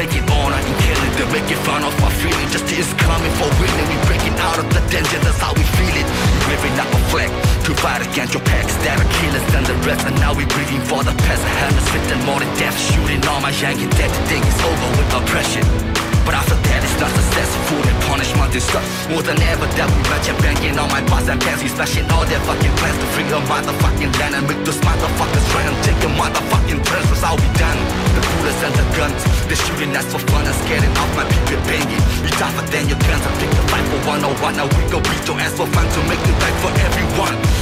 take it on. I can kill it, they're making fun of our feeling. Justice is coming for winning. We breaking out of the danger, that's how we feel it. We ripping up a flag to fight against your packs that are killers than the rest. And now we breathing for the past. I haven't fitting more than death, shooting all my Yankee dead. Today is over with oppression. But after that it's not successful and punishment is stuck More than ever that we mention banging on my bars and pants We smashing all their fucking plans to free the motherfucking land. And make those motherfuckers try and take your motherfucking plans I'll be done? The bullets and the guns. They're shooting us for fun and scaring off my people banging. You tougher than your guns. I pick the fight for 101 Now we go beat your ass for fun to make it right for everyone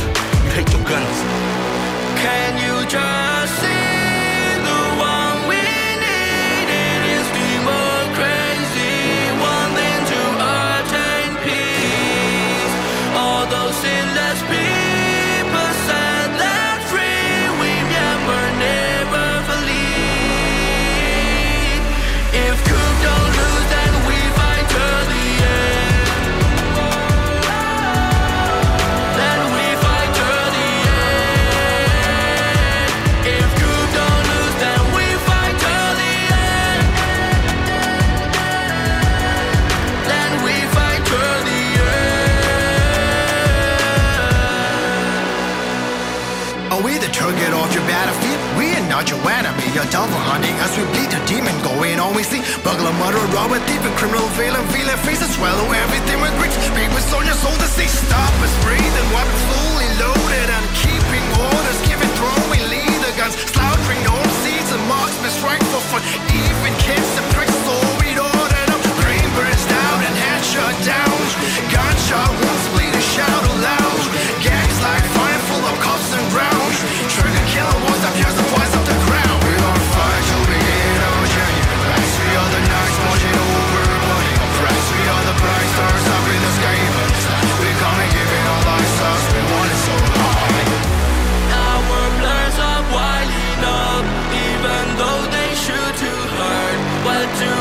We are not your enemy. Your devil hunting us. We bleed the demon going on. We see burglar, murderer, robber, thief, and criminal, villain, villain faces. Swallow everything with bricks. to